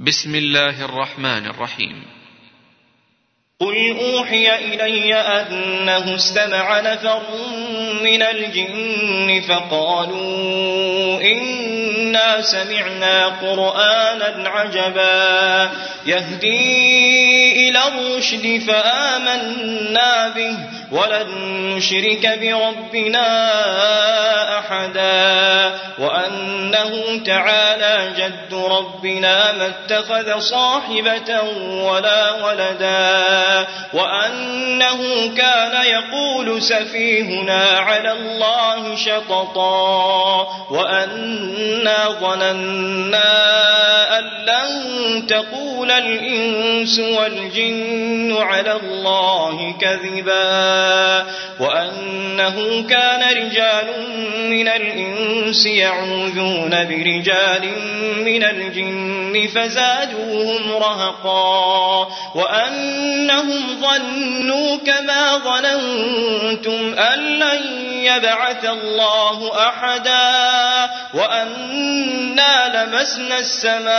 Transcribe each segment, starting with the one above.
بسم الله الرحمن الرحيم. قل أوحي إلي أنه استمع نفر من الجن فقالوا إنا سمعنا قرآنا عجبا يهدي إلى الرشد فآمنا به ولن نشرك بربنا أحدا وأنه تعالى جد ربنا ما اتخذ صاحبة ولا ولدا وأنه كان يقول سفيهنا على الله شططا وأنا ظننا أن لن تقول الإنس والجن على الله كذبا وأنه كان رجال من الإنس يعوذون برجال من الجن فزادوهم رهقا وأنهم ظنوا كما ظننتم أن لن يبعث الله أحدا وأنا لمسنا السماء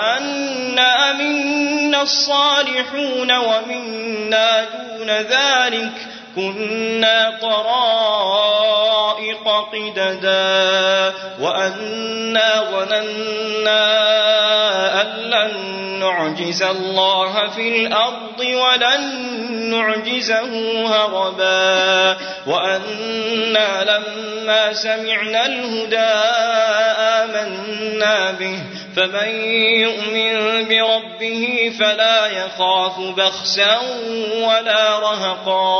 منا الصالحون ومنا دون ذلك كنا طرائق قددا وأنا ظننا أن لن نعجز الله في الأرض ولن نعجزه هربا وأنا لما سمعنا الهدى آمنا به فمن يؤمن بربه فلا يخاف بخسا ولا رهقا.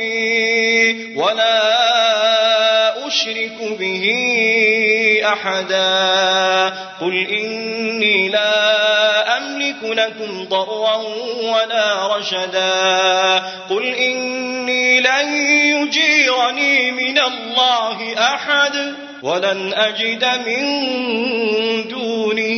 ربي ولا أشرك به أحدا. قل إني لا أملك لكم ضرا ولا رشدا. قل إني لن يجيرني من الله أحد ولن أجد من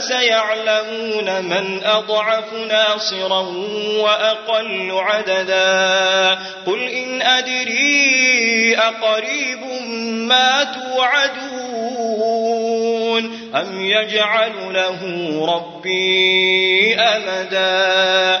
فسيعلمون من أضعف ناصرا وأقل عددا. قل إن أدري أقريب ما توعدون. أم يجعل له ربي أمدا.